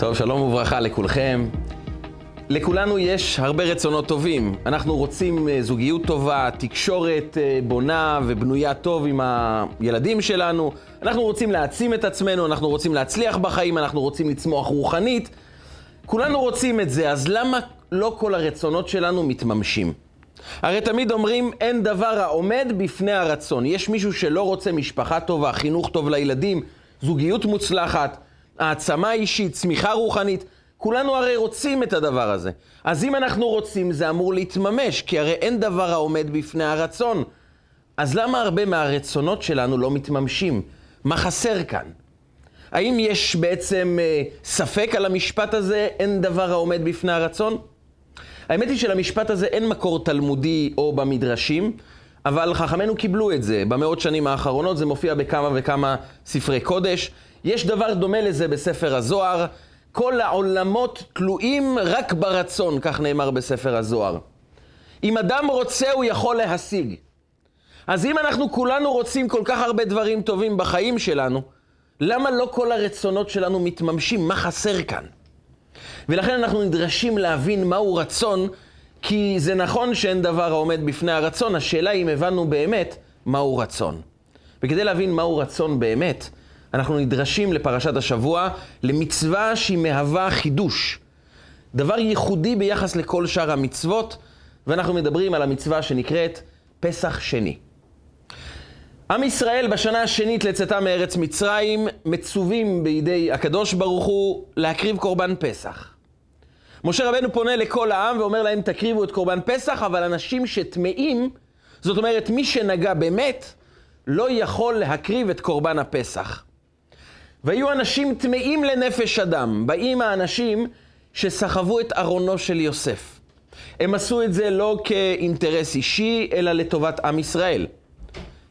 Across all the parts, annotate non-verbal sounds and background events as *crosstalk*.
טוב, שלום וברכה לכולכם. לכולנו יש הרבה רצונות טובים. אנחנו רוצים אה, זוגיות טובה, תקשורת אה, בונה ובנויה טוב עם הילדים שלנו. אנחנו רוצים להעצים את עצמנו, אנחנו רוצים להצליח בחיים, אנחנו רוצים לצמוח רוחנית. כולנו רוצים את זה, אז למה לא כל הרצונות שלנו מתממשים? הרי תמיד אומרים, אין דבר העומד בפני הרצון. יש מישהו שלא רוצה משפחה טובה, חינוך טוב לילדים, זוגיות מוצלחת, העצמה אישית, צמיחה רוחנית. כולנו הרי רוצים את הדבר הזה. אז אם אנחנו רוצים, זה אמור להתממש, כי הרי אין דבר העומד בפני הרצון. אז למה הרבה מהרצונות שלנו לא מתממשים? מה חסר כאן? האם יש בעצם אה, ספק על המשפט הזה, אין דבר העומד בפני הרצון? האמת היא שלמשפט הזה אין מקור תלמודי או במדרשים, אבל חכמינו קיבלו את זה. במאות שנים האחרונות זה מופיע בכמה וכמה ספרי קודש. יש דבר דומה לזה בספר הזוהר. כל העולמות תלויים רק ברצון, כך נאמר בספר הזוהר. אם אדם רוצה, הוא יכול להשיג. אז אם אנחנו כולנו רוצים כל כך הרבה דברים טובים בחיים שלנו, למה לא כל הרצונות שלנו מתממשים? מה חסר כאן? ולכן אנחנו נדרשים להבין מהו רצון, כי זה נכון שאין דבר העומד בפני הרצון, השאלה היא אם הבנו באמת מהו רצון. וכדי להבין מהו רצון באמת, אנחנו נדרשים לפרשת השבוע, למצווה שהיא מהווה חידוש. דבר ייחודי ביחס לכל שאר המצוות, ואנחנו מדברים על המצווה שנקראת פסח שני. עם ישראל בשנה השנית לצאתם מארץ מצרים מצווים בידי הקדוש ברוך הוא להקריב קורבן פסח. משה רבנו פונה לכל העם ואומר להם תקריבו את קורבן פסח, אבל אנשים שטמאים, זאת אומרת מי שנגע באמת, לא יכול להקריב את קורבן הפסח. והיו אנשים טמאים לנפש אדם, באים האנשים שסחבו את ארונו של יוסף. הם עשו את זה לא כאינטרס אישי, אלא לטובת עם ישראל.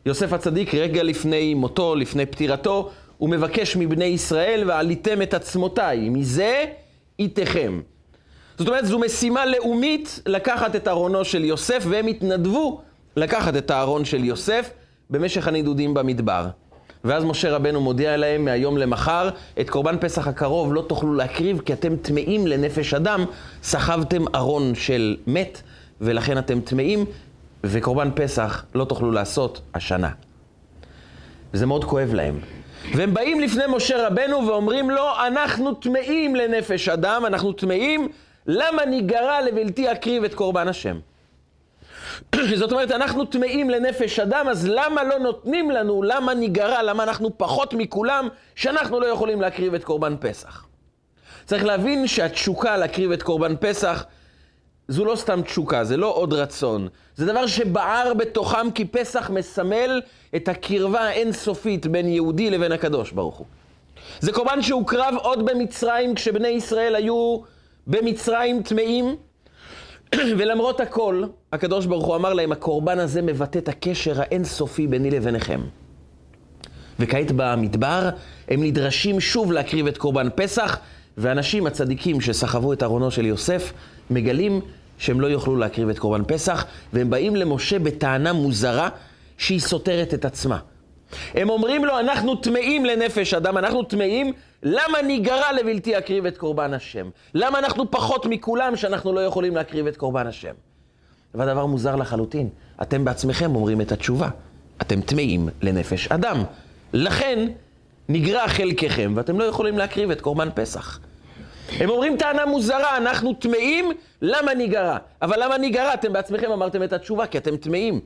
יוסף הצדיק, רגע לפני מותו, לפני פטירתו, הוא מבקש מבני ישראל, ועליתם את עצמותיי, מזה איתכם. זאת אומרת, זו משימה לאומית לקחת את ארונו של יוסף, והם התנדבו לקחת את הארון של יוסף במשך הנידודים במדבר. ואז משה רבנו מודיע להם מהיום למחר, את קורבן פסח הקרוב לא תוכלו להקריב, כי אתם טמאים לנפש אדם, סחבתם ארון של מת, ולכן אתם טמאים, וקורבן פסח לא תוכלו לעשות השנה. וזה מאוד כואב להם. והם באים לפני משה רבנו ואומרים לו, אנחנו טמאים לנפש אדם, אנחנו טמאים, למה ניגרע לבלתי אקריב את קורבן השם? *coughs* זאת אומרת, אנחנו טמאים לנפש אדם, אז למה לא נותנים לנו, למה ניגרע, למה אנחנו פחות מכולם, שאנחנו לא יכולים להקריב את קורבן פסח? צריך להבין שהתשוקה להקריב את קורבן פסח, זו לא סתם תשוקה, זה לא עוד רצון. זה דבר שבער בתוכם, כי פסח מסמל את הקרבה האינסופית בין יהודי לבין הקדוש ברוך הוא. זה קורבן שהוקרב עוד במצרים, כשבני ישראל היו במצרים טמאים. *coughs* ולמרות הכל, הקדוש ברוך הוא אמר להם, הקורבן הזה מבטא את הקשר האינסופי ביני לביניכם. וכעת במדבר, הם נדרשים שוב להקריב את קורבן פסח, ואנשים הצדיקים שסחבו את ארונו של יוסף, מגלים שהם לא יוכלו להקריב את קורבן פסח, והם באים למשה בטענה מוזרה שהיא סותרת את עצמה. הם אומרים לו, אנחנו טמאים לנפש אדם, אנחנו טמאים, למה ניגרע לבלתי אקריב את קורבן השם? למה אנחנו פחות מכולם שאנחנו לא יכולים להקריב את קורבן השם? והדבר מוזר לחלוטין, אתם בעצמכם אומרים את התשובה. אתם טמאים לנפש אדם. לכן נגרע חלקכם ואתם לא יכולים להקריב את קורבן פסח. הם אומרים טענה מוזרה, אנחנו טמאים, למה ניגרע? אבל למה ניגרע? אתם בעצמכם אמרתם את התשובה, כי אתם טמאים.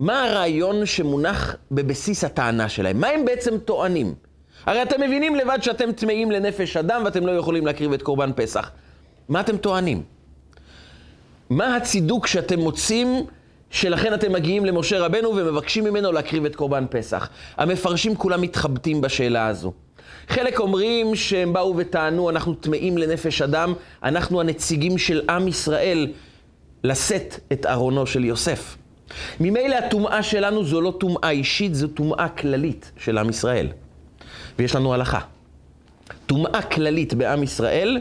מה הרעיון שמונח בבסיס הטענה שלהם? מה הם בעצם טוענים? הרי אתם מבינים לבד שאתם טמאים לנפש אדם ואתם לא יכולים להקריב את קורבן פסח. מה אתם טוענים? מה הצידוק שאתם מוצאים שלכן אתם מגיעים למשה רבנו ומבקשים ממנו להקריב את קורבן פסח? המפרשים כולם מתחבטים בשאלה הזו. חלק אומרים שהם באו וטענו, אנחנו טמאים לנפש אדם, אנחנו הנציגים של עם ישראל לשאת את ארונו של יוסף. ממילא הטומאה שלנו זו לא טומאה אישית, זו טומאה כללית של עם ישראל. ויש לנו הלכה. טומאה כללית בעם ישראל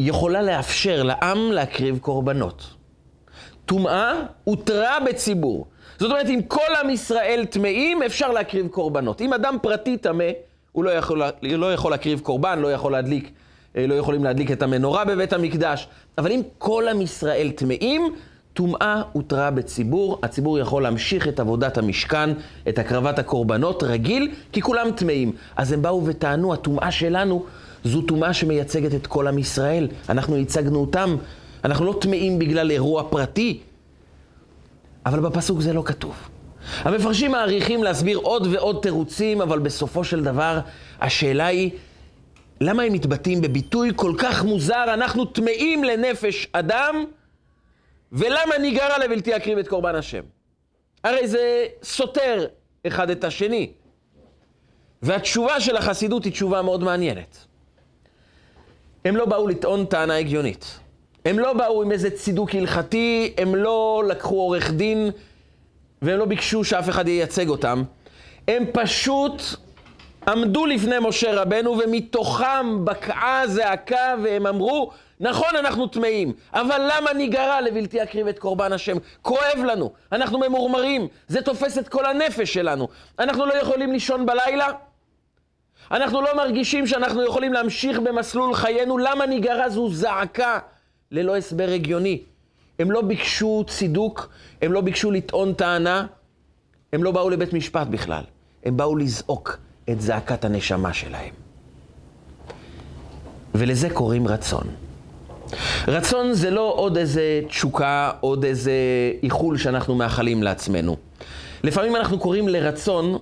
יכולה לאפשר לעם להקריב קורבנות. טומאה הותרה בציבור. זאת אומרת, אם כל עם ישראל טמאים, אפשר להקריב קורבנות. אם אדם פרטי טמא, הוא לא יכול, לא יכול להקריב קורבן, לא יכול להדליק, אה, לא יכולים להדליק את המנורה בבית המקדש. אבל אם כל עם ישראל טמאים, טומאה הותרה בציבור, הציבור יכול להמשיך את עבודת המשכן, את הקרבת הקורבנות רגיל, כי כולם טמאים. אז הם באו וטענו, הטומאה שלנו זו טומאה שמייצגת את כל עם ישראל. אנחנו ייצגנו אותם, אנחנו לא טמאים בגלל אירוע פרטי, אבל בפסוק זה לא כתוב. המפרשים מעריכים להסביר עוד ועוד תירוצים, אבל בסופו של דבר השאלה היא, למה הם מתבטאים בביטוי כל כך מוזר, אנחנו טמאים לנפש אדם, ולמה ניגרע לבלתי אקריב את קורבן השם? הרי זה סותר אחד את השני. והתשובה של החסידות היא תשובה מאוד מעניינת. הם לא באו לטעון טענה הגיונית. הם לא באו עם איזה צידוק הלכתי, הם לא לקחו עורך דין והם לא ביקשו שאף אחד ייצג אותם. הם פשוט עמדו לפני משה רבנו ומתוכם בקעה זעקה והם אמרו, נכון, אנחנו טמאים, אבל למה ניגרע לבלתי אקריב את קורבן השם? כואב לנו, אנחנו ממורמרים, זה תופס את כל הנפש שלנו. אנחנו לא יכולים לישון בלילה, אנחנו לא מרגישים שאנחנו יכולים להמשיך במסלול חיינו, למה ניגרע זו זעקה ללא הסבר הגיוני. הם לא ביקשו צידוק, הם לא ביקשו לטעון טענה, הם לא באו לבית משפט בכלל. הם באו לזעוק את זעקת הנשמה שלהם. ולזה קוראים רצון. רצון זה לא עוד איזה תשוקה, עוד איזה איחול שאנחנו מאחלים לעצמנו. לפעמים אנחנו קוראים לרצון,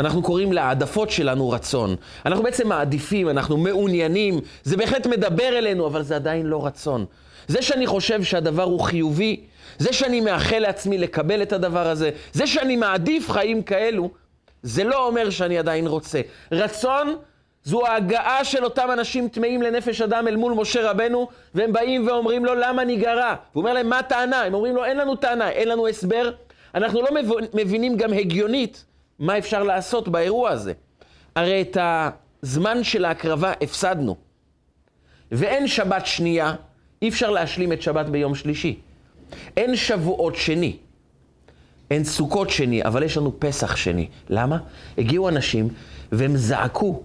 אנחנו קוראים להעדפות שלנו רצון. אנחנו בעצם מעדיפים, אנחנו מעוניינים, זה בהחלט מדבר אלינו, אבל זה עדיין לא רצון. זה שאני חושב שהדבר הוא חיובי, זה שאני מאחל לעצמי לקבל את הדבר הזה, זה שאני מעדיף חיים כאלו, זה לא אומר שאני עדיין רוצה. רצון זו ההגעה של אותם אנשים טמאים לנפש אדם אל מול משה רבנו, והם באים ואומרים לו, למה ניגרע? והוא אומר להם, מה הטענה? הם אומרים לו, אין לנו טענה, אין לנו הסבר. אנחנו לא מבינים גם הגיונית מה אפשר לעשות באירוע הזה. הרי את הזמן של ההקרבה הפסדנו. ואין שבת שנייה, אי אפשר להשלים את שבת ביום שלישי. אין שבועות שני. אין סוכות שני, אבל יש לנו פסח שני. למה? הגיעו אנשים והם זעקו,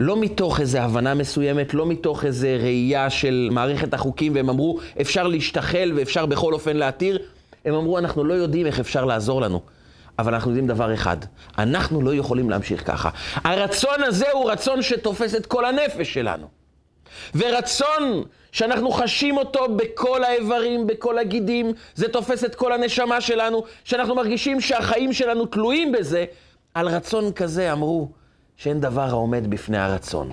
לא מתוך איזו הבנה מסוימת, לא מתוך איזו ראייה של מערכת החוקים, והם אמרו, אפשר להשתחל ואפשר בכל אופן להתיר. הם אמרו, אנחנו לא יודעים איך אפשר לעזור לנו. אבל אנחנו יודעים דבר אחד, אנחנו לא יכולים להמשיך ככה. הרצון הזה הוא רצון שתופס את כל הנפש שלנו. ורצון שאנחנו חשים אותו בכל האיברים, בכל הגידים, זה תופס את כל הנשמה שלנו, שאנחנו מרגישים שהחיים שלנו תלויים בזה, על רצון כזה אמרו שאין דבר העומד בפני הרצון.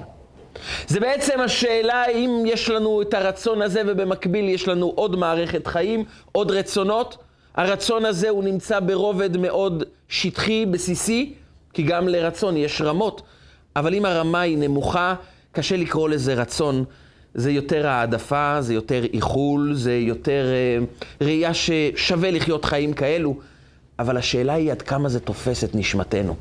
זה בעצם השאלה אם יש לנו את הרצון הזה ובמקביל יש לנו עוד מערכת חיים, עוד רצונות. הרצון הזה הוא נמצא ברובד מאוד שטחי, בסיסי, כי גם לרצון יש רמות, אבל אם הרמה היא נמוכה, קשה לקרוא לזה רצון. זה יותר העדפה, זה יותר איחול, זה יותר אה, ראייה ששווה לחיות חיים כאלו, אבל השאלה היא עד כמה זה תופס את נשמתנו.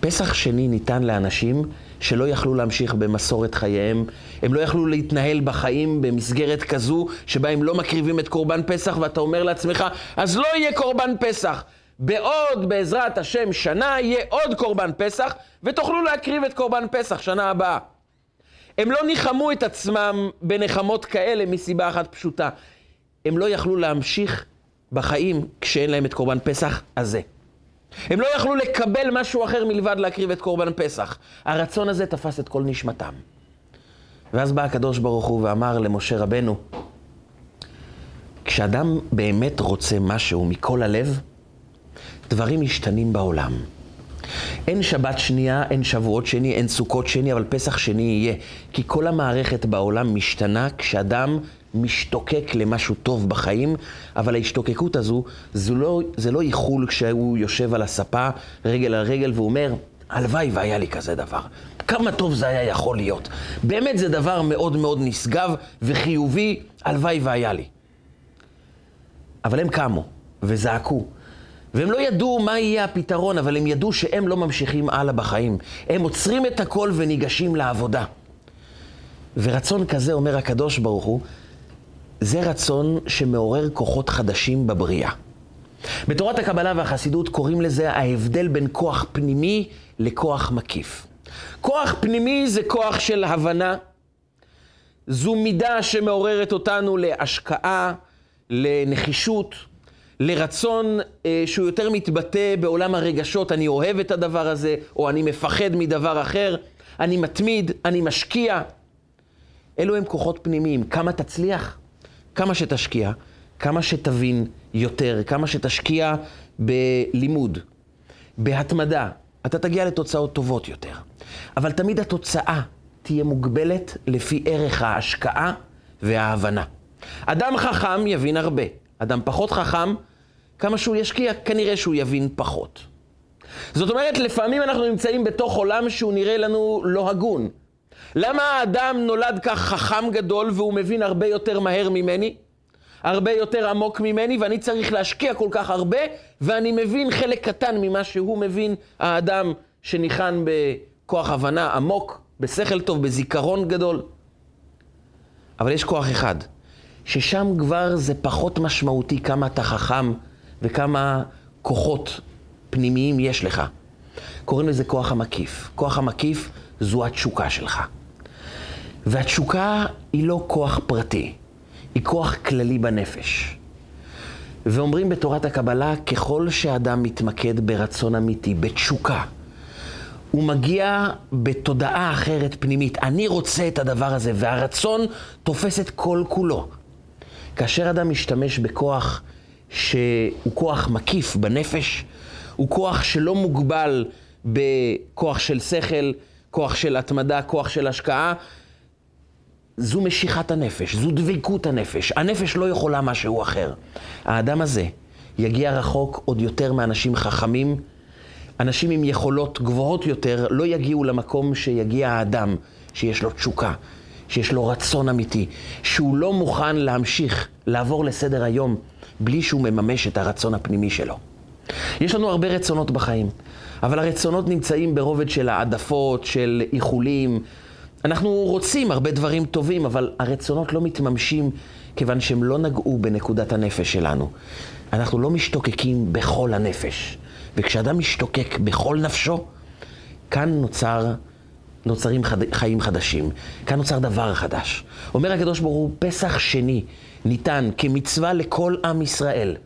פסח שני ניתן לאנשים שלא יכלו להמשיך במסורת חייהם, הם לא יכלו להתנהל בחיים במסגרת כזו שבה הם לא מקריבים את קורבן פסח, ואתה אומר לעצמך, אז לא יהיה קורבן פסח. בעוד, בעזרת השם, שנה יהיה עוד קורבן פסח, ותוכלו להקריב את קורבן פסח שנה הבאה. הם לא ניחמו את עצמם בנחמות כאלה מסיבה אחת פשוטה. הם לא יכלו להמשיך בחיים כשאין להם את קורבן פסח הזה. הם לא יכלו לקבל משהו אחר מלבד להקריב את קורבן פסח. הרצון הזה תפס את כל נשמתם. ואז בא הקדוש ברוך הוא ואמר למשה רבנו, כשאדם באמת רוצה משהו מכל הלב, דברים משתנים בעולם. אין שבת שנייה, אין שבועות שני, אין סוכות שני, אבל פסח שני יהיה. כי כל המערכת בעולם משתנה כשאדם משתוקק למשהו טוב בחיים, אבל ההשתוקקות הזו, זה לא, זה לא איחול כשהוא יושב על הספה, רגל על רגל, והוא אומר, הלוואי והיה לי כזה דבר. כמה טוב זה היה יכול להיות. באמת זה דבר מאוד מאוד נשגב וחיובי, הלוואי והיה לי. אבל הם קמו וזעקו, והם לא ידעו מה יהיה הפתרון, אבל הם ידעו שהם לא ממשיכים הלאה בחיים. הם עוצרים את הכל וניגשים לעבודה. ורצון כזה, אומר הקדוש ברוך הוא, זה רצון שמעורר כוחות חדשים בבריאה. בתורת הקבלה והחסידות קוראים לזה ההבדל בין כוח פנימי לכוח מקיף. כוח פנימי זה כוח של הבנה. זו מידה שמעוררת אותנו להשקעה, לנחישות, לרצון אה, שהוא יותר מתבטא בעולם הרגשות, אני אוהב את הדבר הזה, או אני מפחד מדבר אחר, אני מתמיד, אני משקיע. אלו הם כוחות פנימיים. כמה תצליח? כמה שתשקיע, כמה שתבין יותר, כמה שתשקיע בלימוד, בהתמדה, אתה תגיע לתוצאות טובות יותר. אבל תמיד התוצאה תהיה מוגבלת לפי ערך ההשקעה וההבנה. אדם חכם יבין הרבה. אדם פחות חכם, כמה שהוא ישקיע, כנראה שהוא יבין פחות. זאת אומרת, לפעמים אנחנו נמצאים בתוך עולם שהוא נראה לנו לא הגון. למה האדם נולד כך חכם גדול והוא מבין הרבה יותר מהר ממני? הרבה יותר עמוק ממני, ואני צריך להשקיע כל כך הרבה, ואני מבין חלק קטן ממה שהוא מבין, האדם שניחן בכוח הבנה עמוק, בשכל טוב, בזיכרון גדול. אבל יש כוח אחד, ששם כבר זה פחות משמעותי כמה אתה חכם וכמה כוחות פנימיים יש לך. קוראים לזה כוח המקיף. כוח המקיף זו התשוקה שלך. והתשוקה היא לא כוח פרטי, היא כוח כללי בנפש. ואומרים בתורת הקבלה, ככל שאדם מתמקד ברצון אמיתי, בתשוקה, הוא מגיע בתודעה אחרת פנימית. אני רוצה את הדבר הזה, והרצון תופס את כל כולו. כאשר אדם משתמש בכוח שהוא כוח מקיף בנפש, הוא כוח שלא מוגבל בכוח של שכל, כוח של התמדה, כוח של השקעה, זו משיכת הנפש, זו דבקות הנפש. הנפש לא יכולה משהו אחר. האדם הזה יגיע רחוק עוד יותר מאנשים חכמים. אנשים עם יכולות גבוהות יותר לא יגיעו למקום שיגיע האדם שיש לו תשוקה, שיש לו רצון אמיתי, שהוא לא מוכן להמשיך לעבור לסדר היום בלי שהוא מממש את הרצון הפנימי שלו. יש לנו הרבה רצונות בחיים, אבל הרצונות נמצאים ברובד של העדפות, של איחולים, אנחנו רוצים הרבה דברים טובים, אבל הרצונות לא מתממשים כיוון שהם לא נגעו בנקודת הנפש שלנו. אנחנו לא משתוקקים בכל הנפש. וכשאדם משתוקק בכל נפשו, כאן נוצר, נוצרים חד, חיים חדשים. כאן נוצר דבר חדש. אומר הקדוש ברוך הוא, פסח שני ניתן כמצווה לכל עם ישראל.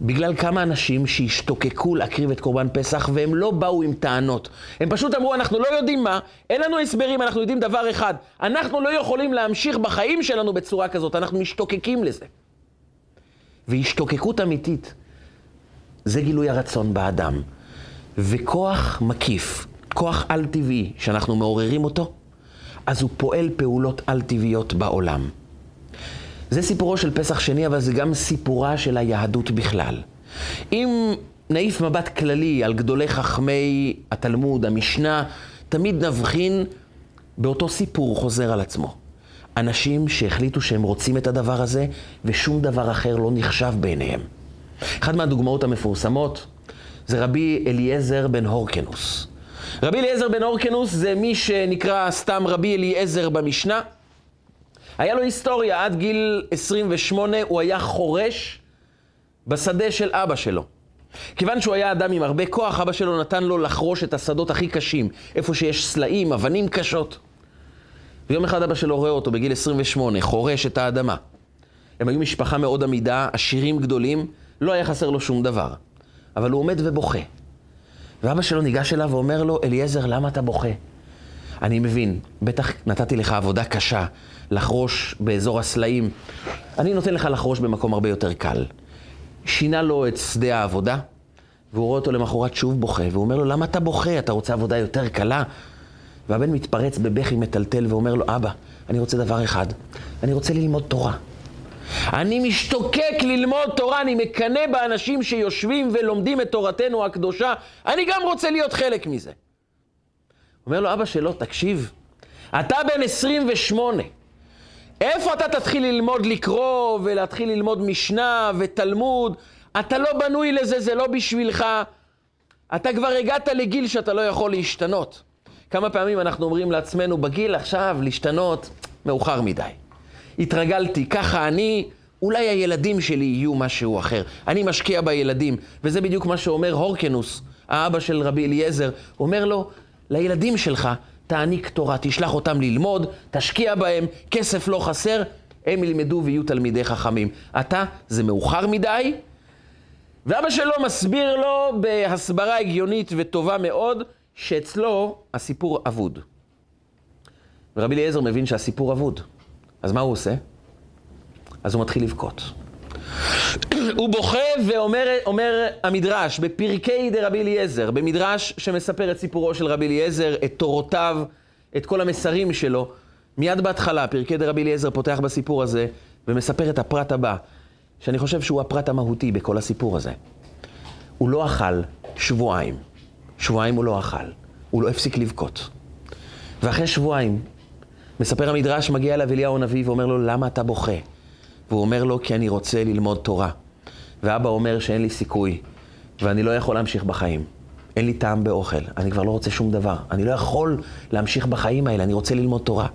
בגלל כמה אנשים שהשתוקקו להקריב את קורבן פסח והם לא באו עם טענות. הם פשוט אמרו, אנחנו לא יודעים מה, אין לנו הסברים, אנחנו יודעים דבר אחד, אנחנו לא יכולים להמשיך בחיים שלנו בצורה כזאת, אנחנו משתוקקים לזה. והשתוקקות אמיתית, זה גילוי הרצון באדם. וכוח מקיף, כוח על-טבעי, שאנחנו מעוררים אותו, אז הוא פועל פעולות על-טבעיות בעולם. זה סיפורו של פסח שני, אבל זה גם סיפורה של היהדות בכלל. אם נעיף מבט כללי על גדולי חכמי התלמוד, המשנה, תמיד נבחין באותו סיפור חוזר על עצמו. אנשים שהחליטו שהם רוצים את הדבר הזה, ושום דבר אחר לא נחשב בעיניהם. אחת מהדוגמאות המפורסמות זה רבי אליעזר בן הורקנוס. רבי אליעזר בן הורקנוס זה מי שנקרא סתם רבי אליעזר במשנה. היה לו היסטוריה, עד גיל 28 הוא היה חורש בשדה של אבא שלו. כיוון שהוא היה אדם עם הרבה כוח, אבא שלו נתן לו לחרוש את השדות הכי קשים, איפה שיש סלעים, אבנים קשות. ויום אחד אבא שלו רואה אותו בגיל 28, חורש את האדמה. הם היו משפחה מאוד עמידה, עשירים גדולים, לא היה חסר לו שום דבר. אבל הוא עומד ובוכה. ואבא שלו ניגש אליו ואומר לו, אליעזר, למה אתה בוכה? אני מבין, בטח נתתי לך עבודה קשה, לחרוש באזור הסלעים. אני נותן לך לחרוש במקום הרבה יותר קל. שינה לו את שדה העבודה, והוא רואה אותו למחרת שוב בוכה, והוא אומר לו, למה אתה בוכה? אתה רוצה עבודה יותר קלה? והבן מתפרץ בבכי מטלטל ואומר לו, אבא, אני רוצה דבר אחד, אני רוצה ללמוד תורה. אני משתוקק ללמוד תורה, אני מקנא באנשים שיושבים ולומדים את תורתנו הקדושה, אני גם רוצה להיות חלק מזה. אומר לו אבא שלו, תקשיב, אתה בן 28, איפה אתה תתחיל ללמוד לקרוא ולהתחיל ללמוד משנה ותלמוד? אתה לא בנוי לזה, זה לא בשבילך. אתה כבר הגעת לגיל שאתה לא יכול להשתנות. כמה פעמים אנחנו אומרים לעצמנו, בגיל עכשיו להשתנות, מאוחר מדי. התרגלתי, ככה אני, אולי הילדים שלי יהיו משהו אחר. אני משקיע בילדים, וזה בדיוק מה שאומר הורקנוס, האבא של רבי אליעזר, אומר לו, לילדים שלך תעניק תורה, תשלח אותם ללמוד, תשקיע בהם, כסף לא חסר, הם ילמדו ויהיו תלמידי חכמים. אתה, זה מאוחר מדי, ואבא שלו מסביר לו בהסברה הגיונית וטובה מאוד, שאצלו הסיפור אבוד. ורבי אליעזר מבין שהסיפור אבוד. אז מה הוא עושה? אז הוא מתחיל לבכות. הוא בוכה ואומר אומר המדרש, בפרקי דרבי אליעזר, במדרש שמספר את סיפורו של רבי אליעזר, את תורותיו, את כל המסרים שלו. מיד בהתחלה, פרקי דרבי אליעזר פותח בסיפור הזה ומספר את הפרט הבא, שאני חושב שהוא הפרט המהותי בכל הסיפור הזה. הוא לא אכל שבועיים. שבועיים הוא לא אכל. הוא לא הפסיק לבכות. ואחרי שבועיים, מספר המדרש, מגיע אליו אליהו הנביא ואומר לו, למה אתה בוכה? והוא אומר לו, כי אני רוצה ללמוד תורה. ואבא אומר שאין לי סיכוי, ואני לא יכול להמשיך בחיים. אין לי טעם באוכל, אני כבר לא רוצה שום דבר. אני לא יכול להמשיך בחיים האלה, אני רוצה ללמוד תורה.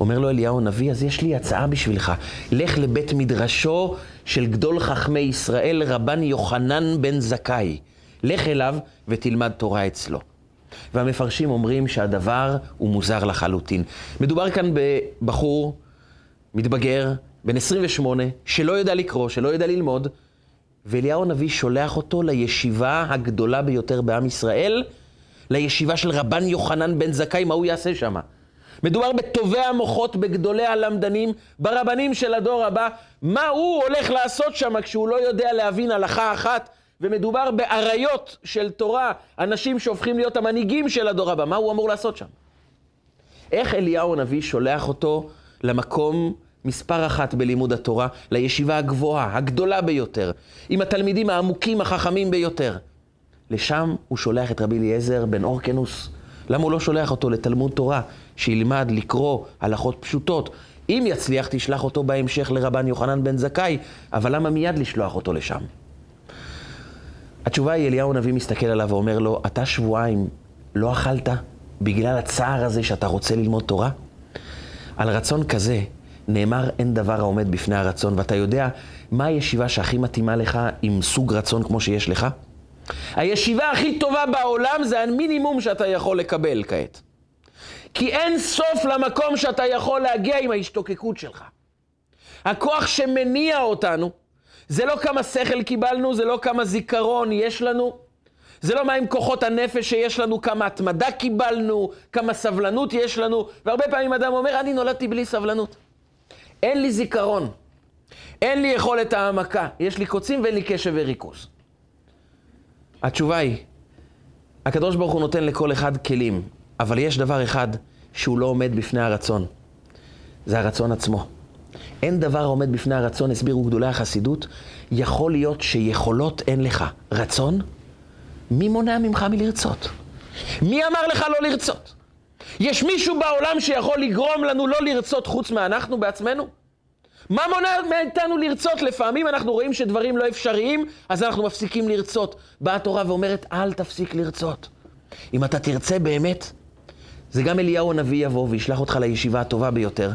אומר לו אליהו הנביא, אז יש לי הצעה בשבילך. לך לבית מדרשו של גדול חכמי ישראל, רבן יוחנן בן זכאי. לך אליו ותלמד תורה אצלו. והמפרשים אומרים שהדבר הוא מוזר לחלוטין. מדובר כאן בבחור מתבגר, בן 28, שלא יודע לקרוא, שלא יודע ללמוד, ואליהו הנביא שולח אותו לישיבה הגדולה ביותר בעם ישראל, לישיבה של רבן יוחנן בן זכאי, מה הוא יעשה שם? מדובר בטובי המוחות, בגדולי הלמדנים, ברבנים של הדור הבא. מה הוא הולך לעשות שם כשהוא לא יודע להבין הלכה אחת? ומדובר באריות של תורה, אנשים שהופכים להיות המנהיגים של הדור הבא. מה הוא אמור לעשות שם? איך אליהו הנביא שולח אותו למקום מספר אחת בלימוד התורה, לישיבה הגבוהה, הגדולה ביותר, עם התלמידים העמוקים, החכמים ביותר. לשם הוא שולח את רבי אליעזר בן אורקנוס. למה הוא לא שולח אותו לתלמוד תורה, שילמד לקרוא הלכות פשוטות? אם יצליח, תשלח אותו בהמשך לרבן יוחנן בן זכאי, אבל למה מיד לשלוח אותו לשם? התשובה היא, אליהו הנביא מסתכל עליו ואומר לו, אתה שבועיים לא אכלת בגלל הצער הזה שאתה רוצה ללמוד תורה? על רצון כזה נאמר אין דבר העומד בפני הרצון, ואתה יודע מה הישיבה שהכי מתאימה לך עם סוג רצון כמו שיש לך? הישיבה הכי טובה בעולם זה המינימום שאתה יכול לקבל כעת. כי אין סוף למקום שאתה יכול להגיע עם ההשתוקקות שלך. הכוח שמניע אותנו, זה לא כמה שכל קיבלנו, זה לא כמה זיכרון יש לנו, זה לא מה עם כוחות הנפש שיש לנו, כמה התמדה קיבלנו, כמה סבלנות יש לנו, והרבה פעמים אדם אומר, אני נולדתי בלי סבלנות. אין לי זיכרון, אין לי יכולת העמקה, יש לי קוצים ואין לי קשב וריכוז. התשובה היא, הקדוש ברוך הוא נותן לכל אחד כלים, אבל יש דבר אחד שהוא לא עומד בפני הרצון, זה הרצון עצמו. אין דבר העומד בפני הרצון, הסבירו גדולי החסידות, יכול להיות שיכולות אין לך. רצון? מי מונע ממך מלרצות? מי אמר לך לא לרצות? יש מישהו בעולם שיכול לגרום לנו לא לרצות חוץ מאנחנו בעצמנו? מה מונע מאיתנו לרצות? לפעמים אנחנו רואים שדברים לא אפשריים, אז אנחנו מפסיקים לרצות. באה התורה ואומרת, אל תפסיק לרצות. אם אתה תרצה באמת, זה גם אליהו הנביא יבוא וישלח אותך לישיבה הטובה ביותר.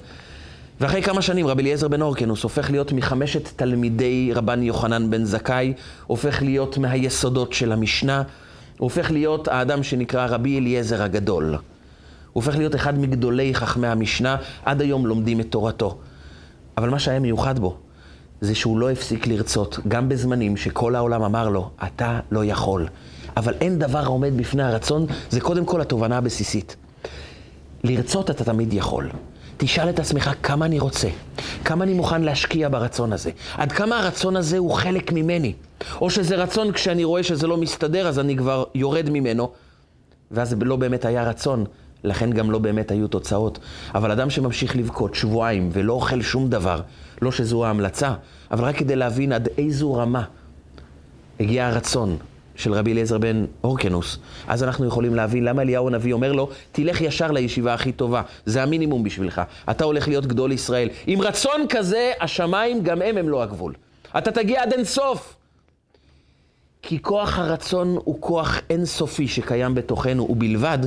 ואחרי כמה שנים רבי אליעזר בן אורקנוס הופך להיות מחמשת תלמידי רבן יוחנן בן זכאי, הופך להיות מהיסודות של המשנה, הופך להיות האדם שנקרא רבי אליעזר הגדול. הוא הופך להיות אחד מגדולי חכמי המשנה, עד היום לומדים את תורתו. אבל מה שהיה מיוחד בו, זה שהוא לא הפסיק לרצות, גם בזמנים שכל העולם אמר לו, אתה לא יכול. אבל אין דבר העומד בפני הרצון, זה קודם כל התובנה הבסיסית. לרצות אתה תמיד יכול. תשאל את עצמך כמה אני רוצה, כמה אני מוכן להשקיע ברצון הזה, עד כמה הרצון הזה הוא חלק ממני, או שזה רצון כשאני רואה שזה לא מסתדר אז אני כבר יורד ממנו, ואז זה לא באמת היה רצון, לכן גם לא באמת היו תוצאות. אבל אדם שממשיך לבכות שבועיים ולא אוכל שום דבר, לא שזו ההמלצה, אבל רק כדי להבין עד איזו רמה הגיע הרצון של רבי אליעזר בן אורקנוס, אז אנחנו יכולים להבין למה אליהו הנביא אומר לו, תלך ישר לישיבה הכי טובה, זה המינימום בשבילך. אתה הולך להיות גדול ישראל. עם רצון כזה, השמיים גם הם הם לא הגבול. אתה תגיע עד אין סוף. כי כוח הרצון הוא כוח אינסופי שקיים בתוכנו, ובלבד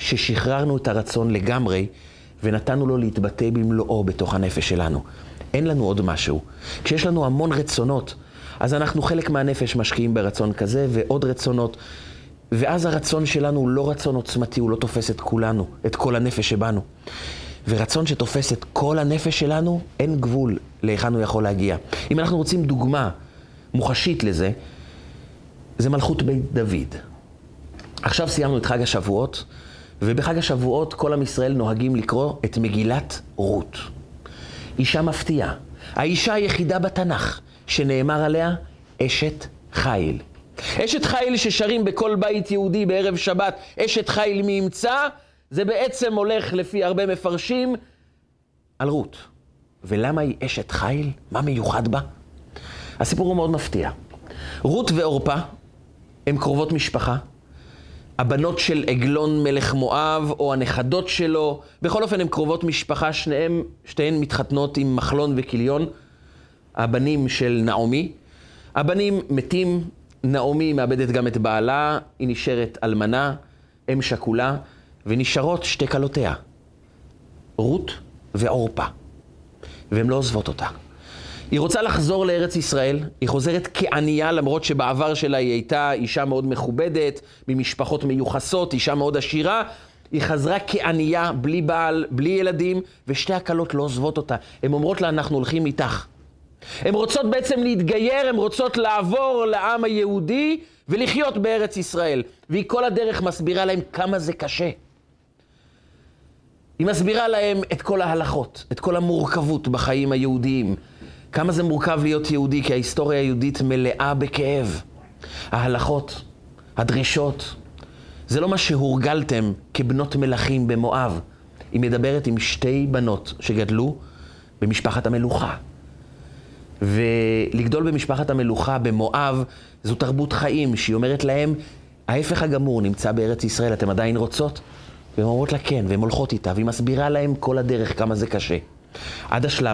ששחררנו את הרצון לגמרי ונתנו לו להתבטא במלואו בתוך הנפש שלנו. אין לנו עוד משהו. כשיש לנו המון רצונות, אז אנחנו חלק מהנפש משקיעים ברצון כזה ועוד רצונות. ואז הרצון שלנו הוא לא רצון עוצמתי, הוא לא תופס את כולנו, את כל הנפש שבנו. ורצון שתופס את כל הנפש שלנו, אין גבול להיכן הוא יכול להגיע. אם אנחנו רוצים דוגמה מוחשית לזה, זה מלכות בית דוד. עכשיו סיימנו את חג השבועות, ובחג השבועות כל עם ישראל נוהגים לקרוא את מגילת רות. אישה מפתיעה. האישה היחידה בתנ"ך שנאמר עליה אשת חיל. אשת חיל ששרים בכל בית יהודי בערב שבת, אשת חיל מי ימצא, זה בעצם הולך לפי הרבה מפרשים על רות. ולמה היא אשת חיל? מה מיוחד בה? הסיפור הוא מאוד מפתיע. רות ועורפה הן קרובות משפחה. הבנות של עגלון מלך מואב, או הנכדות שלו, בכל אופן הן קרובות משפחה, שניהם, שתיהן מתחתנות עם מחלון וכיליון, הבנים של נעמי. הבנים מתים, נעמי מאבדת גם את בעלה, היא נשארת אלמנה, אם שכולה, ונשארות שתי כלותיה, רות ועורפה. והן לא עוזבות אותה. היא רוצה לחזור לארץ ישראל, היא חוזרת כענייה, למרות שבעבר שלה היא הייתה אישה מאוד מכובדת, ממשפחות מיוחסות, אישה מאוד עשירה. היא חזרה כענייה, בלי בעל, בלי ילדים, ושתי הכלות לא עוזבות אותה. הן אומרות לה, אנחנו הולכים איתך. הן רוצות בעצם להתגייר, הן רוצות לעבור לעם היהודי ולחיות בארץ ישראל. והיא כל הדרך מסבירה להם כמה זה קשה. היא מסבירה להם את כל ההלכות, את כל המורכבות בחיים היהודיים. כמה זה מורכב להיות יהודי, כי ההיסטוריה היהודית מלאה בכאב. ההלכות, הדרישות, זה לא מה שהורגלתם כבנות מלכים במואב. היא מדברת עם שתי בנות שגדלו במשפחת המלוכה. ולגדול במשפחת המלוכה במואב זו תרבות חיים שהיא אומרת להם, ההפך הגמור נמצא בארץ ישראל, אתם עדיין רוצות? והן אומרות לה כן, והן הולכות איתה, והיא מסבירה להם כל הדרך כמה זה קשה. עד השלב